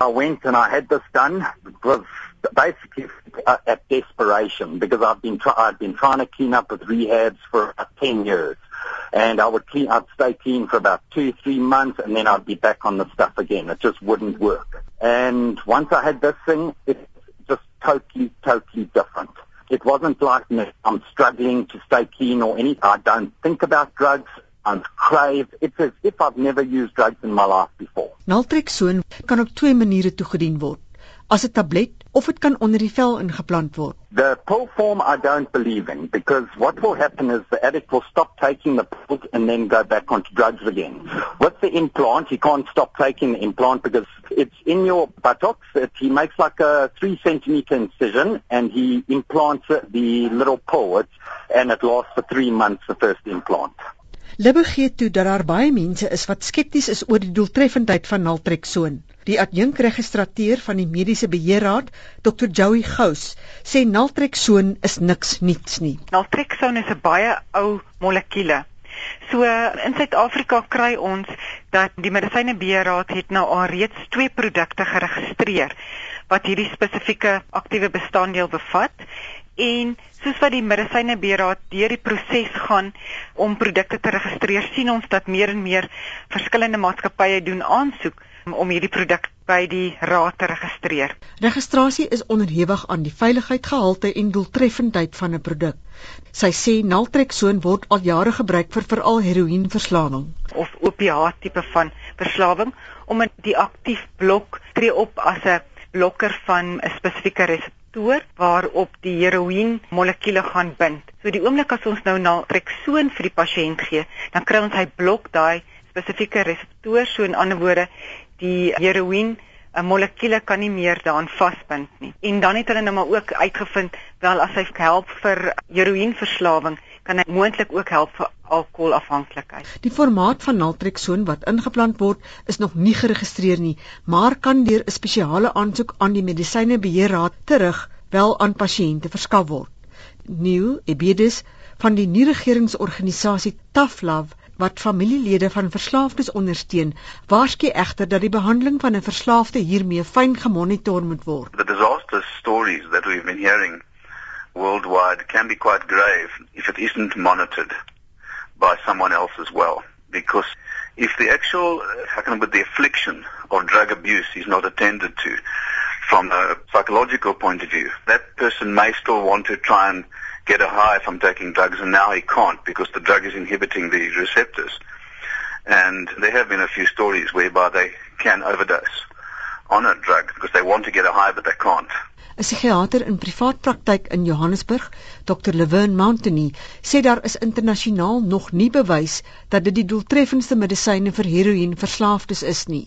I went and I had this done. It basically uh, at desperation because I've been try- I've been trying to clean up with rehabs for about 10 years. And I would clean, I'd stay clean for about two, three months and then I'd be back on the stuff again. It just wouldn't work. And once I had this thing, it's just totally, totally different. It wasn't like I'm struggling to stay clean or anything. I don't think about drugs. I'm crave. It's as if I've never used drugs in my life before. Naltrexone kan op twee maniere toegedien word. As 'n tablet of dit kan onder die vel ingeplant word. The pill form I don't believe in because what will happen is the addict will stop taking the pills and then go back onto drugs again. With the implant, he can't stop taking the implant because it's in your buttocks. It, he makes like a three centimeter incision and he implants the little pill it's, and it lasts for three months, the first implant. Libbe gee toe dat daar baie mense is wat skepties is oor die doeltreffendheid van naltrexone. Die adjunkregistrateur van die Mediese Beheerraad, Dr. Joey Gous, sê naltrexone is niks niets nie. Naltrexone is 'n baie ou molekuule. So in Suid-Afrika kry ons dat die Medisyne Beheerraad het nou al reeds twee produkte geregistreer wat hierdie spesifieke aktiewe bestanddeel bevat en soos wat die medisyne beheerraad deur die proses gaan om produkte te registreer sien ons dat meer en meer verskillende maatskappye doen aansoek om hierdie produk by die raad te registreer. Registrasie is onderhewig aan die veiligheid, gehalte en doeltreffendheid van 'n produk. Sy sê naltrexone word al jare gebruik vir veral heroïneverslawing of opiaat tipe van verslawing omdat die aktief blok tree op as 'n blokker van 'n spesifieke reseptor reseptoor waarop die heroïen molekuule gaan bind. So die oomblik as ons nou naltrexone vir die pasiënt gee, dan kry ons hy blok daai spesifieke reseptoor, so in ander woorde, die heroïen 'n molekuule kan nie meer daaraan vasbind nie. En dan het hulle nou maar ook uitgevind wel as hy help vir heroïenverslawing, kan hy moontlik ook help vir alkoholafhanklikheid. Die formaat van naltrexone wat ingeplant word, is nog nie geregistreer nie, maar kan deur 'n spesiale aansoek aan die Medisyne Beheerraad terug wel aan pasiënte verskaf word. Neil Ebedes van die nie-regeringsorganisasie Tough Love wat familielede van verslaafdes ondersteun, waarsku egter dat die behandeling van 'n verslaafde hiermee fyn gemonitor moet word. The disaster stories that we've been hearing worldwide can be quite grave if it isn't monitored by someone else as well. Because if the actual, uh, how can I put the affliction of drug abuse is not attended to from a psychological point of view, that person may still want to try and get a high from taking drugs and now he can't because the drug is inhibiting the receptors. And there have been a few stories whereby they can overdose on a drug because they want to get a high but they can't. 'n Psigiater in privaat praktyk in Johannesburg, Dr. Leverne Mountney, sê daar is internasionaal nog nie bewys dat dit die doeltreffendste medisyne vir heroïne verslaafdes is nie.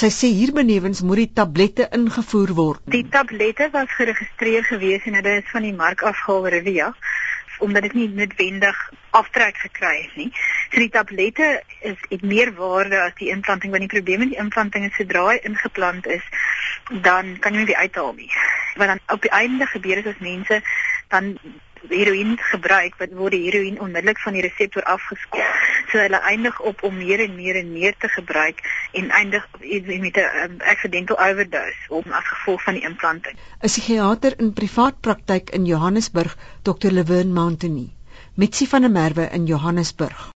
Sy sê hierbenewens moet die tablette ingevoer word. Die tablette was geregistreer gewees en dit is van die mark afgehaal Revia omdat dit nie noodwendig aftrek gekry het nie. So die tablette is het meer waarde as die implanting want die probleem met die implanting is sodra hy ingeplant is, dan kan jy nie weer uithaal nie wat dan op die einde gebeur is as mense dan heroïne gebruik wat word die heroïne onmiddellik van die reseptor afgeskop. So hulle eindig op om meer en meer en meer te gebruik en eindig met 'n um, accidental overdose om as gevolg van die implanting. 'n Psigiater in privaat praktyk in Johannesburg, Dr. Leverne Mountney, Mitsi van der Merwe in Johannesburg.